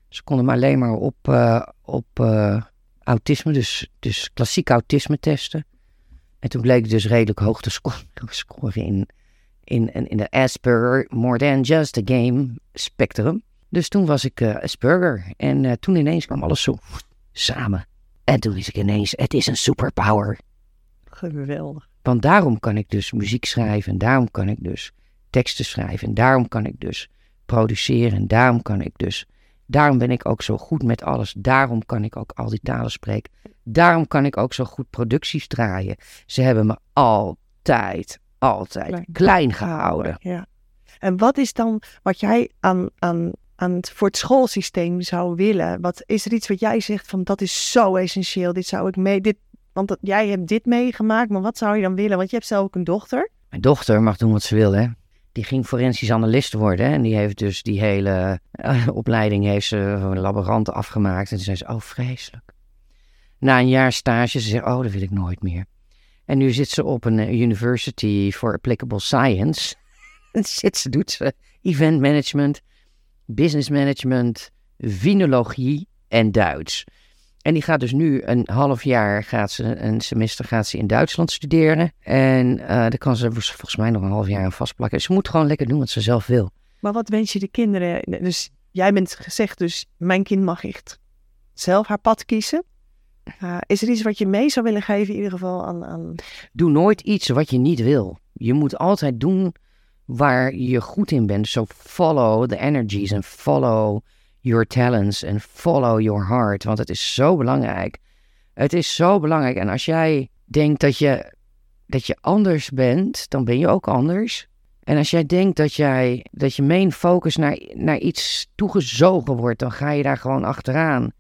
Ze konden me alleen maar op, uh, op uh, autisme. Dus, dus klassiek autisme testen. En toen bleek ik dus redelijk hoog te scoren in, in, in de Asperger More Than Just a Game spectrum. Dus toen was ik Asperger. En toen ineens kwam alles zo samen. En toen wist ik ineens, het is een superpower. Geweldig. Want daarom kan ik dus muziek schrijven. En daarom kan ik dus teksten schrijven. En daarom kan ik dus produceren. En daarom kan ik dus... Daarom ben ik ook zo goed met alles. Daarom kan ik ook al die talen spreken. Daarom kan ik ook zo goed producties draaien. Ze hebben me altijd, altijd klein, klein gehouden. Ja. En wat is dan wat jij aan, aan aan het, voor het schoolsysteem zou willen? Wat is er iets wat jij zegt van dat is zo essentieel? Dit zou ik mee. Dit, want dat, jij hebt dit meegemaakt, maar wat zou je dan willen? Want je hebt zelf ook een dochter. Mijn dochter mag doen wat ze wil, hè? Die ging forensisch analist worden. En die heeft dus die hele uh, opleiding heeft ze een laborant afgemaakt. En toen zei ze, oh vreselijk. Na een jaar stage, ze zei, oh dat wil ik nooit meer. En nu zit ze op een uh, University for Applicable Science. en zit ze, doet ze event management business management, vinologie en Duits. En die gaat dus nu een half jaar, gaat ze, een semester gaat ze in Duitsland studeren. En uh, daar kan ze volgens mij nog een half jaar aan vastplakken. Ze moet gewoon lekker doen wat ze zelf wil. Maar wat wens je de kinderen? Dus jij bent gezegd, dus mijn kind mag echt zelf haar pad kiezen. Uh, is er iets wat je mee zou willen geven in ieder geval aan, aan... Doe nooit iets wat je niet wil. Je moet altijd doen waar je goed in bent. So follow the energies and follow your talents and follow your heart. Want het is zo belangrijk. Het is zo belangrijk. En als jij denkt dat je, dat je anders bent, dan ben je ook anders. En als jij denkt dat, jij, dat je main focus naar, naar iets toegezogen wordt, dan ga je daar gewoon achteraan.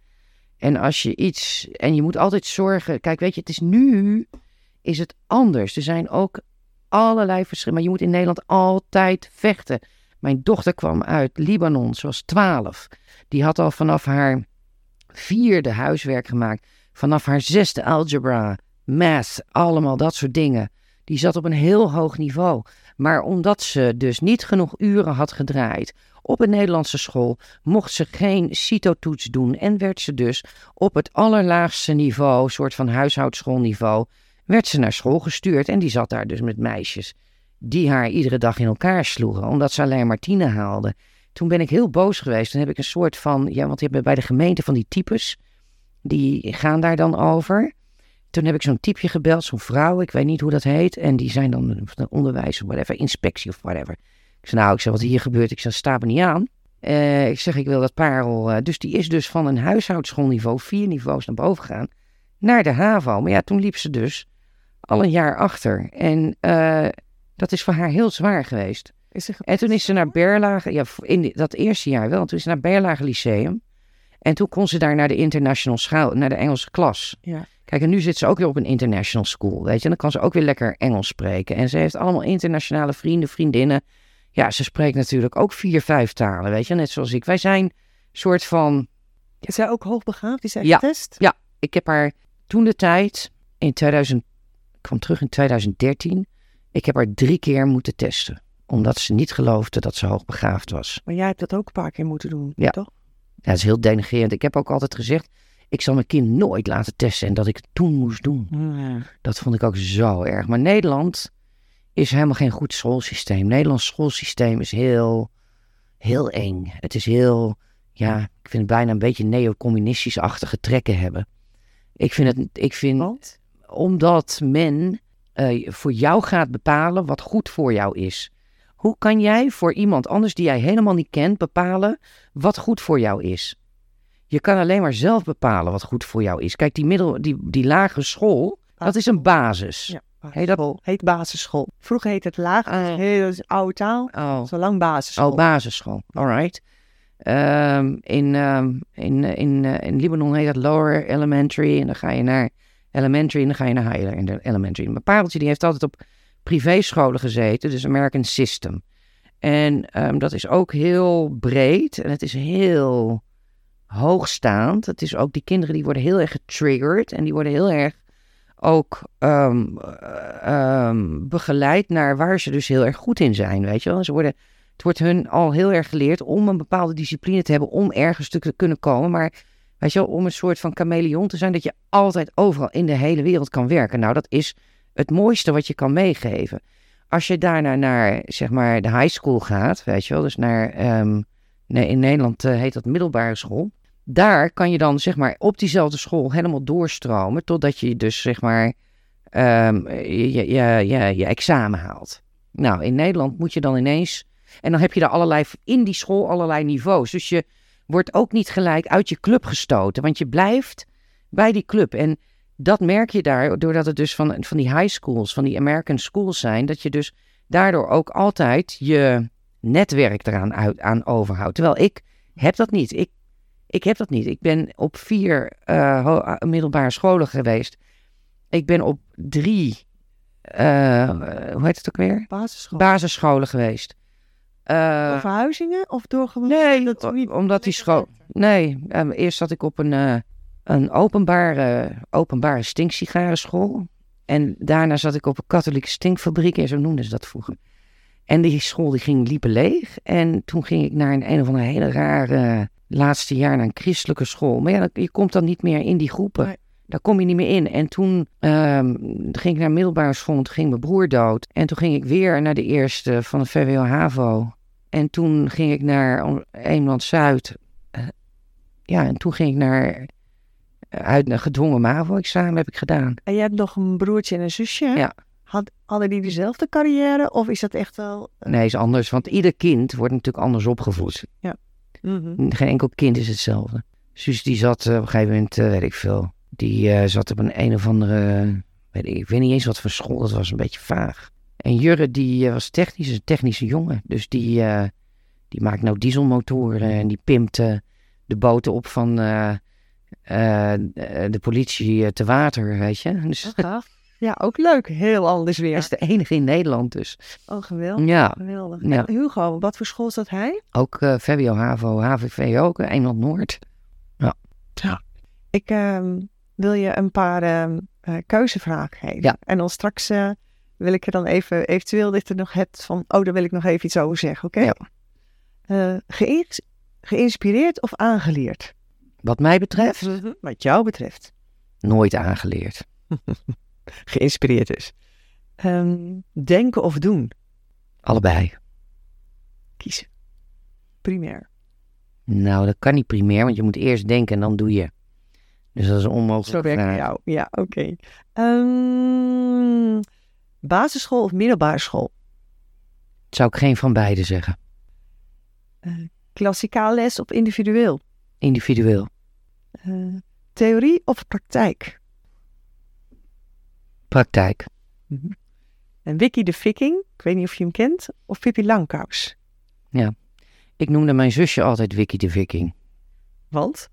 En als je iets. En je moet altijd zorgen. Kijk, weet je, het is nu. Is het anders. Er zijn ook allerlei verschillen. Maar je moet in Nederland altijd vechten. Mijn dochter kwam uit Libanon, ze was twaalf. Die had al vanaf haar vierde huiswerk gemaakt. Vanaf haar zesde algebra, math, allemaal dat soort dingen. Die zat op een heel hoog niveau. Maar omdat ze dus niet genoeg uren had gedraaid op een Nederlandse school, mocht ze geen CITO-toets doen en werd ze dus op het allerlaagste niveau, soort van huishoudschoolniveau, werd ze naar school gestuurd en die zat daar dus met meisjes die haar iedere dag in elkaar sloegen, omdat ze alleen maar tien haalde. Toen ben ik heel boos geweest. Toen heb ik een soort van, ja, want je hebt bij de gemeente van die types, die gaan daar dan over. Toen heb ik zo'n typje gebeld, zo'n vrouw, ik weet niet hoe dat heet, en die zijn dan de onderwijs of whatever, inspectie of whatever. Ik zei, nou, ik zeg, wat hier gebeurt, ik zeg, sta me niet aan. Uh, ik zeg, ik wil dat parel. Uh, dus die is dus van een huishoudschoolniveau, vier niveaus naar boven gegaan, naar de HAVO. Maar ja, toen liep ze dus al een jaar achter. En uh, dat is voor haar heel zwaar geweest. Is En toen is ze naar? Berlage, ja, in die- dat eerste jaar wel. Toen is ze naar Berlage Lyceum. En toen kon ze daar naar de international schaal, naar de Engelse klas. Ja. Kijk, en nu zit ze ook weer op een international school, weet je. En dan kan ze ook weer lekker Engels spreken. En ze heeft allemaal internationale vrienden, vriendinnen. Ja, ze spreekt natuurlijk ook vier, vijf talen, weet je. Net zoals ik. Wij zijn een soort van... Is zij ook hoogbegaafd? Is zij Ja. getest? Ik heb haar toen de tijd, in 2000... Ik kwam terug in 2013. Ik heb haar drie keer moeten testen. Omdat ze niet geloofde dat ze hoogbegaafd was. Maar jij hebt dat ook een paar keer moeten doen, Ja. toch? Ja, dat is heel denigrerend. Ik heb ook altijd gezegd, ik zal mijn kind nooit laten testen en dat ik het toen moest doen. Dat vond ik ook zo erg. Maar Nederland is helemaal geen goed schoolsysteem. Nederlands schoolsysteem is heel, heel eng. Het is heel, ja, ik vind het bijna een beetje neocommunistisch-achtige trekken hebben. Ik vind het, ik vind? Omdat men eh, voor jou gaat bepalen wat goed voor jou is. Hoe kan jij voor iemand anders die jij helemaal niet kent bepalen wat goed voor jou is? Je kan alleen maar zelf bepalen wat goed voor jou is. Kijk, die, middel, die, die lagere school, dat is een basis. Ja, Heet dat- basisschool. Heet basisschool. Vroeger heet het laag. Ah. Heel oude taal. Oh, Zolang basisschool. oh basisschool. Alright. Ehm, in, ehm, in, eh, in, eh, in Libanon heet dat lower elementary. En dan ga je naar elementary en dan ga je naar higher elementary. Mijn pareltje die heeft altijd op privéscholen gezeten, dus American System. En ehm, dat is ook heel breed en het is heel hoogstaand. Het is ook, die kinderen die worden heel erg getriggerd en die worden heel erg ook ehm, eh, ehm, begeleid naar waar ze dus heel erg goed in zijn, weet je wel. Ze worden, het wordt hun al heel erg geleerd om een bepaalde discipline te hebben om ergens te kunnen komen, maar weet je wel, om een soort van chameleon te zijn dat je altijd overal in de hele wereld kan werken. Nou, dat is het mooiste wat je kan meegeven. Als je daarna naar, zeg maar, de high school gaat, weet je wel, dus naar, ehm, nee, in Nederland eh, heet dat middelbare school. Daar kan je dan, zeg maar, op diezelfde school helemaal doorstromen, totdat je dus, zeg maar, ehm, je, je, je, je, examen haalt. Nou, in Nederland moet je dan ineens, en dan heb je daar allerlei, in die school allerlei niveaus. Dus je wordt ook niet gelijk uit je club gestoten, want je blijft bij die club. En dat merk je daar, doordat het dus van, van die high schools, van die American schools zijn, dat je dus daardoor ook altijd je netwerk eraan uit, aan overhoudt. Terwijl ik heb dat niet. Ik, ik heb dat niet. Ik ben op vier eh, ho- middelbare scholen geweest. Ik ben op drie, eh, hoe heet het ook weer? Basisscholen geweest. Door verhuizingen of door gewoon... nee, dat o- niet- omdat die school... Nee, ehm, eerst zat ik op een, eh, een openbare, openbare stinksigarenschool. En daarna zat ik op een katholieke stinkfabriek. En zo noemden ze dat vroeger. En die school die ging liepen leeg. En toen ging ik naar een, een of andere hele rare... laatste jaar naar een christelijke school. Maar ja, je komt dan niet meer in die groepen. Nee. Daar kom je niet meer in. En toen ehm, ging ik naar middelbare school. En toen ging mijn broer dood. En toen ging ik weer naar de eerste van de VWO-HAVO. En toen ging ik naar Eemland-Zuid. Eh, ja, en toen ging ik naar... Uit een gedwongen MAVO-examen heb ik gedaan. En je hebt nog een broertje en een zusje. Ja. Had, hadden die dezelfde carrière? Of is dat echt wel... eh, Nee, is anders. Want ieder kind wordt natuurlijk anders opgevoed. mhm. Geen enkel kind is hetzelfde. Suus die zat eh, op een gegeven moment, eh, weet ik veel. Die eh, zat op een een of andere... Weet ik, ik weet niet eens wat voor school. Dat was een beetje vaag. En Jurre die eh, was technisch, een technische jongen. Dus die, eh, die maakt nou dieselmotoren. En die pimpt de boten op van de politie te water, weet je. Dus. Ja, ook leuk. Heel anders hij weer. is de enige in Nederland dus. Oh, geweldig. Ja, Geweldig. Ja. En Hugo, wat voor school zat hij? ook VWO, HAVO, HVV ook. Eemland Noord. Ik ehm, wil je een paar ehm, eh, keuzevragen geven. Ja. En dan straks eh, wil ik er dan even, eventueel je er nog hebt van, oh, daar wil ik nog even iets over zeggen, oké? Ja. Eh, geïns- geïnspireerd of aangeleerd? Wat mij betreft, Wat jou betreft. nooit aangeleerd. Geïnspireerd is. Ehm, denken of doen? Allebei. Kiezen. Primair. Nou, dat kan niet primair, want je moet eerst denken en dan doe je. Dus dat is een Zo werkt het jou. Ja, oké. Ehm, basisschool of middelbare school? Zou ik geen van beide zeggen. Klassikaal les of individueel? Individueel. Eh, theorie of praktijk? Praktijk. En Wiki de Viking, ik weet niet of je hem kent, of Pippi Langkous. Ik noemde mijn zusje altijd Wiki de Viking. Want?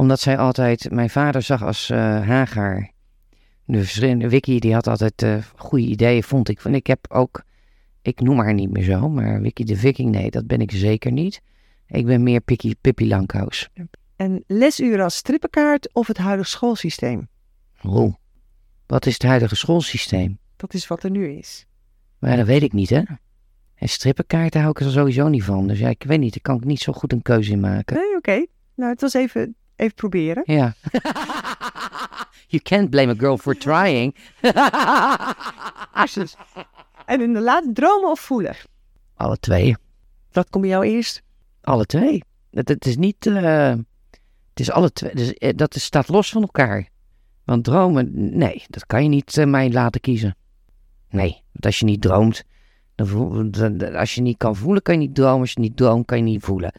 Omdat zij altijd mijn vader zag als eh Hagar. Eh, Wiki die had altijd eh, goede ideeën, vond ik. Want ik heb ook, ik noem haar niet meer zo, maar Wiki de Viking, nee, dat ben ik zeker niet. Ik ben meer Pippi, Pippi Langkous. En lesuren als strippenkaart of het huidige schoolsysteem? Oeh, wat is het huidige schoolsysteem? Dat is wat er nu is. Maar dat weet ik niet, hè? En strippenkaarten hou ik er sowieso niet van. Dus ja, ik weet niet, daar kan ik niet zo goed een keuze in maken. Nee, oké. Nou, het was even, even proberen. Ja. you can't blame a girl for trying. Precies. En inderdaad, dromen of voelen? Alle twee. Wat komt bij jou eerst? Alle twee. Het, het is niet. eh, het is alle twee. Dus, eh, dat is, staat los van elkaar. Want dromen, nee, dat kan je niet eh, mij laten kiezen. Nee, want als je niet droomt, dan voel, dan- dan- als je niet kan voelen, kan je niet dromen. Als je niet droomt, kan je niet voelen.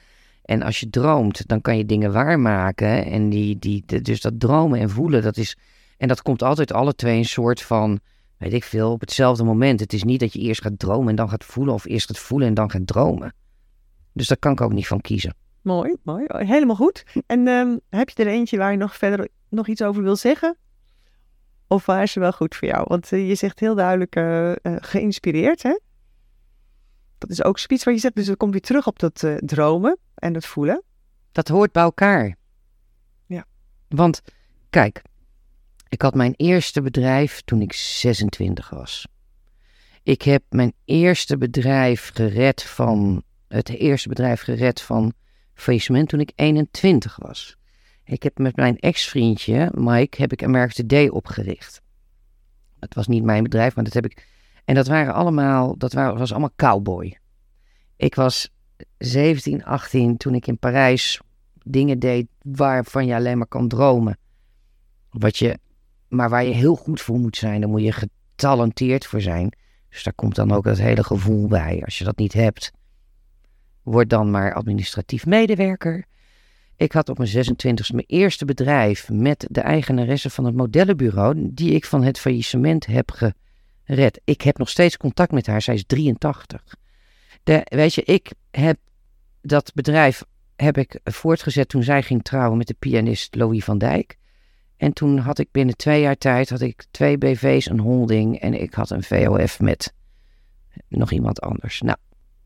En als je droomt, dan kan je dingen waarmaken. En die, die, dus dat dromen en voelen, dat is. En dat komt altijd alle twee een soort van. Weet ik veel, op hetzelfde moment. Het is niet dat je eerst gaat dromen en dan gaat voelen, of eerst gaat voelen en dan gaat dromen. Dus daar kan ik ook niet van kiezen. Mooi, mooi. Helemaal goed. En ehm, heb je er eentje waar je nog verder nog iets over wil zeggen? Of waar is ze wel goed voor jou? Want eh, je zegt heel duidelijk eh, eh, geïnspireerd, hè? Dat is ook zoiets wat je zegt. Dus dan komt weer terug op dat dromen en het voelen. Dat hoort bij elkaar. Ja. Want, kijk, ik had mijn eerste bedrijf toen ik 26 was. Ik heb mijn eerste bedrijf gered van, het eerste bedrijf gered van faillissement toen ik 21 was. Ik heb met mijn ex-vriendje, Mike, heb ik American Day opgericht. Het was niet mijn bedrijf, maar dat heb ik... En dat waren allemaal, dat waren, was allemaal cowboy. Ik was 17, 18 toen ik in Parijs dingen deed waarvan je alleen maar kan dromen. Wat je, maar waar je heel goed voor moet zijn. Daar moet je getalenteerd voor zijn. Dus daar komt dan ook dat hele gevoel bij. Als je dat niet hebt, word dan maar administratief medewerker. Ik had op mijn 26e mijn eerste bedrijf met de eigenaresse van het modellenbureau, die ik van het faillissement heb gered. Ik heb nog steeds contact met haar, zij is 83. De, weet je, ik heb dat bedrijf heb ik voortgezet toen zij ging trouwen met de pianist Louis van Dijk. En toen had ik binnen twee jaar tijd had ik twee BV's, een holding en ik had een VOF met nog iemand anders. Nou,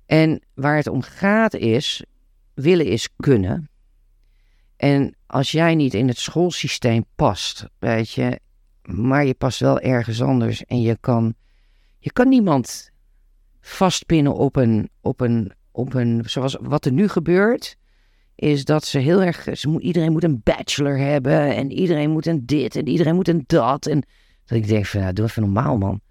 en waar het om gaat is, willen is kunnen. En als jij niet in het schoolsysteem past, weet je, maar je past wel ergens anders en je kan, je kan niemand vastpinnen op een, op een, op een, zoals wat er nu gebeurt, is dat ze heel erg, ze moet, iedereen moet een bachelor hebben en iedereen moet een dit en iedereen moet een dat. En dat ik denk van, nou, doe even normaal man.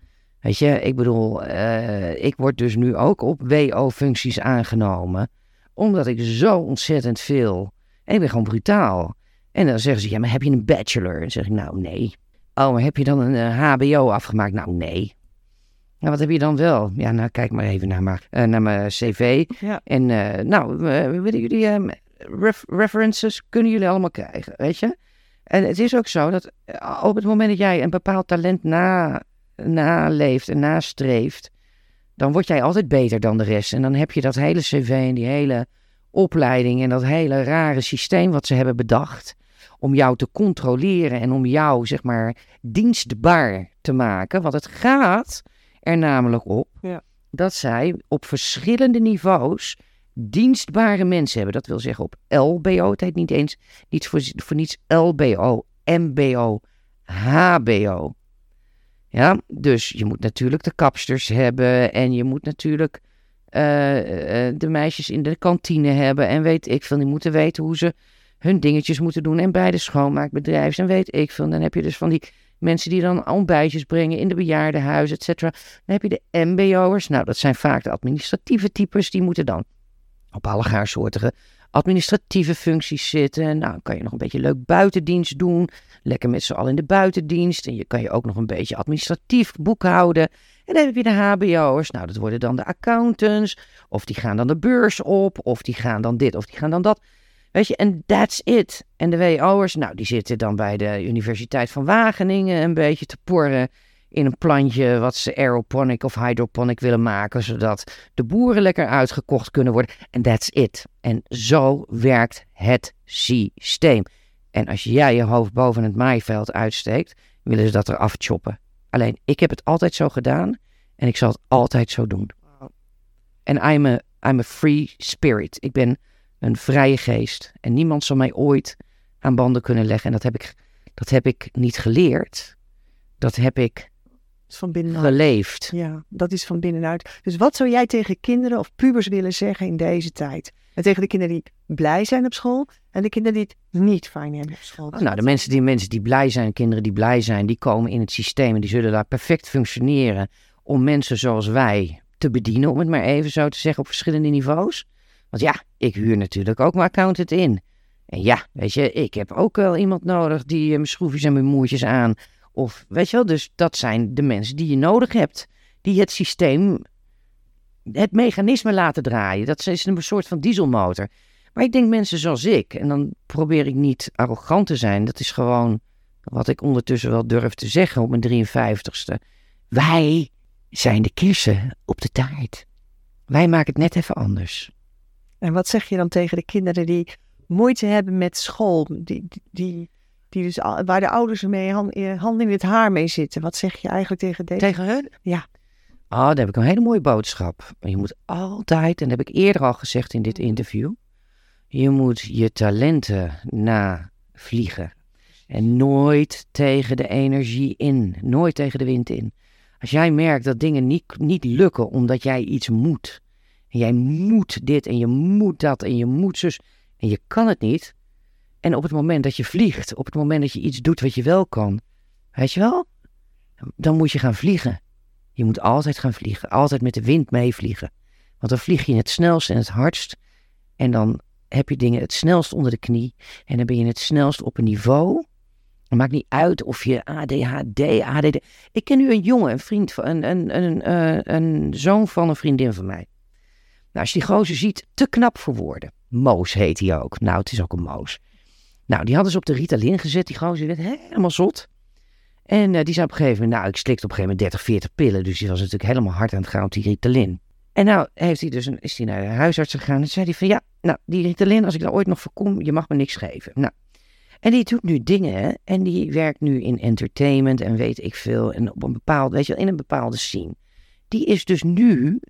Weet je, ik bedoel, eh, ik word dus nu ook op WO-functies aangenomen, omdat ik zo ontzettend veel, en ik ben gewoon brutaal. En dan zeggen ze, ja, maar heb je een bachelor? En dan zeg ik, nou, nee. Oh, maar heb je dan een eh, HBO afgemaakt? Nou, nee. Nou, wat heb je dan wel? Ja, nou, kijk maar even naar mijn, eh, naar mijn cv. Ja. En eh, nou, eh, willen jullie ref- references kunnen jullie allemaal krijgen, weet je? En het is ook zo dat eh, op het moment dat jij een bepaald talent na, naleeft en nastreeft, dan word jij altijd beter dan de rest. En dan heb je dat hele cv en die hele opleiding en dat hele rare systeem wat ze hebben bedacht om jou te controleren en om jou, zeg maar, dienstbaar te maken. Want het gaat er namelijk op Ja. dat zij op verschillende niveaus dienstbare mensen hebben. Dat wil zeggen op LBO, het heet niet eens niet voor, voor niets LBO, MBO, HBO. Ja, dus je moet natuurlijk de kapsters hebben en je moet natuurlijk eh, eh, de meisjes in de kantine hebben en weet ik veel. Die moeten weten hoe ze hun dingetjes moeten doen en bij de schoonmaakbedrijf en weet ik veel. Dan heb je dus van die mensen die dan ontbijtjes brengen in de bejaardenhuis, et cetera. Dan heb je de MBO'ers. Nou, dat zijn vaak de administratieve types. Die moeten dan op alle soortige administratieve functies zitten. Nou, kan je nog een beetje leuk buitendienst doen. Lekker met z'n allen in de buitendienst. En je kan je ook nog een beetje administratief boekhouden. En dan heb je de HBO'ers. Nou, dat worden dan de accountants. Of die gaan dan de beurs op. Of die gaan dan dit. Of die gaan dan dat. Weet je, en that's it. En de WO'ers, nou, die zitten dan bij de Universiteit van Wageningen een beetje te porren in een plantje wat ze aeroponic of hydroponic willen maken, zodat de boeren lekker uitgekocht kunnen worden. En that's it. En zo werkt het systeem. En als jij je hoofd boven het maaiveld uitsteekt, willen ze dat er afchoppen. Alleen, ik heb het altijd zo gedaan en ik zal het altijd zo doen. En I'm a, I'm a free spirit. Ik ben een vrije geest. En niemand zal mij ooit aan banden kunnen leggen. En dat heb ik, dat heb ik niet geleerd. Dat heb ik van binnenuit. geleefd. Ja, dat is van binnenuit. Dus wat zou jij tegen kinderen of pubers willen zeggen in deze tijd? En tegen de kinderen die blij zijn op school en de kinderen die het niet fijn hebben op school. Oh, nou, de mensen die, mensen die blij zijn, kinderen die blij zijn, die komen in het systeem en die zullen daar perfect functioneren om mensen zoals wij te bedienen, om het maar even zo te zeggen, op verschillende niveaus. Want ja, ik huur natuurlijk ook mijn accountant in. En ja, weet je, ik heb ook wel iemand nodig die eh, mijn schroefjes en mijn moertjes aan. Of weet je wel, dus dat zijn de mensen die je nodig hebt. Die het systeem, het mechanisme laten draaien. Dat is een soort van dieselmotor. Maar ik denk mensen zoals ik, en dan probeer ik niet arrogant te zijn. Dat is gewoon wat ik ondertussen wel durf te zeggen op mijn 53ste. Wij zijn de kersen op de taart. Wij maken het net even anders. En wat zeg je dan tegen de kinderen die moeite hebben met school? Die, die, die, dus, waar de ouders mee hand, eh, hand in het haar mee zitten. Wat zeg je eigenlijk tegen deze? Tegen hun? Ja. Oh, daar heb ik een hele mooie boodschap. Je moet altijd, en dat heb ik eerder al gezegd in dit interview. Je moet je talenten navliegen. En nooit tegen de energie in. Nooit tegen de wind in. Als jij merkt dat dingen niet, niet lukken omdat jij iets moet. En jij moet dit en je moet dat en je moet zus. En je kan het niet. En op het moment dat je vliegt, op het moment dat je iets doet wat je wel kan. Weet je wel? Dan moet je gaan vliegen. Je moet altijd gaan vliegen. Altijd met de wind meevliegen. Want dan vlieg je het snelst en het hardst. En dan heb je dingen het snelst onder de knie. En dan ben je het snelst op een niveau. Het maakt niet uit of je ADHD, ADD... Ik ken nu een jongen, een vriend, van, een, een, een, eh, een zoon van een vriendin van mij. Nou, als je die gozer ziet, te knap voor woorden. Moos heet hij ook. Nou, het is ook een moos. Nou, die hadden ze op de Ritalin gezet. Die gozer werd helemaal zot. En eh, die zei op een gegeven moment, nou, ik slikte op een gegeven moment 30, 40 pillen. Dus die was natuurlijk helemaal hard aan het gaan op die Ritalin. En nou heeft hij dus een, is hij naar de huisarts gegaan en zei hij van, ja, nou, die Ritalin, als ik daar ooit nog voor kom, je mag me niks geven. Nou, en die doet nu dingen en die werkt nu in entertainment en weet ik veel. En op een bepaald, weet je wel, in een bepaalde scene. Die is dus nu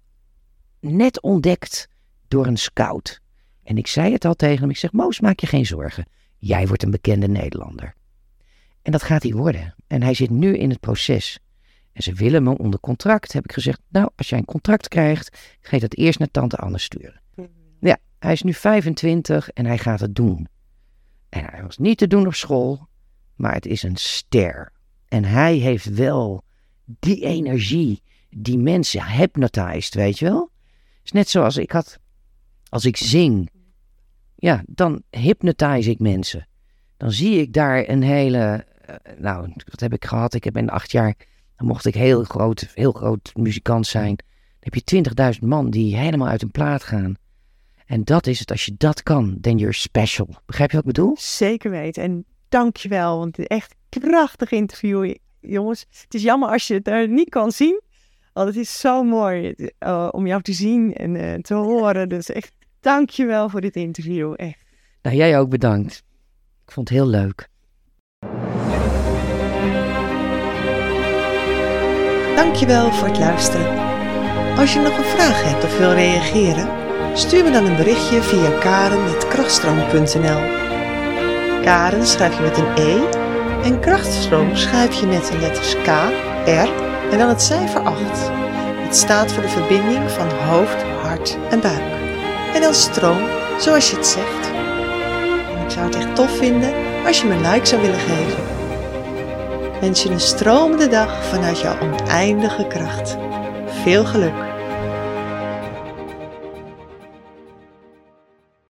net ontdekt door een scout. En ik zei het al tegen hem, ik zeg, Moos, maak je geen zorgen. Jij wordt een bekende Nederlander. En dat gaat hij worden. En hij zit nu in het proces. En ze willen me onder contract. Heb ik gezegd, nou, als jij een contract krijgt, ga je dat eerst naar tante Anne sturen. Ja, hij is nu 25 en hij gaat het doen. En hij was niet te doen op school, maar het is een ster. En hij heeft wel die energie die mensen hypnotized, weet je wel? Is net zoals ik had, als ik zing, ja, dan hypnotize ik mensen. Dan zie ik daar een hele, eh, nou, wat heb ik gehad? Ik heb in acht jaar, dan mocht ik heel groot, heel groot muzikant zijn. Dan heb je 20.000 man die helemaal uit een plaat gaan. En dat is het, als je dat kan, then you're special. Begrijp je wat ik bedoel? Zeker weten. En dankjewel, want echt een prachtig interview, jongens. Het is jammer als je het er niet kan zien. Want het is zo mooi eh, om jou te zien en eh, te horen. Dus echt dankjewel voor dit interview. Echt. Nou, jij ook bedankt. Ik vond het heel leuk. Dankjewel voor het luisteren. Als je nog een vraag hebt of wil reageren, stuur me dan een berichtje via karen.krachtstroom.nl Karen schrijf je met een E en krachtstroom schrijf je met de letters K, R en dan het cijfer 8. Het staat voor de verbinding van hoofd, hart en buik. En dan stroom, zoals je het zegt. Ik zou het echt tof vinden als je me een like zou willen geven. Wens je een stromende dag vanuit jouw oneindige kracht. Veel geluk!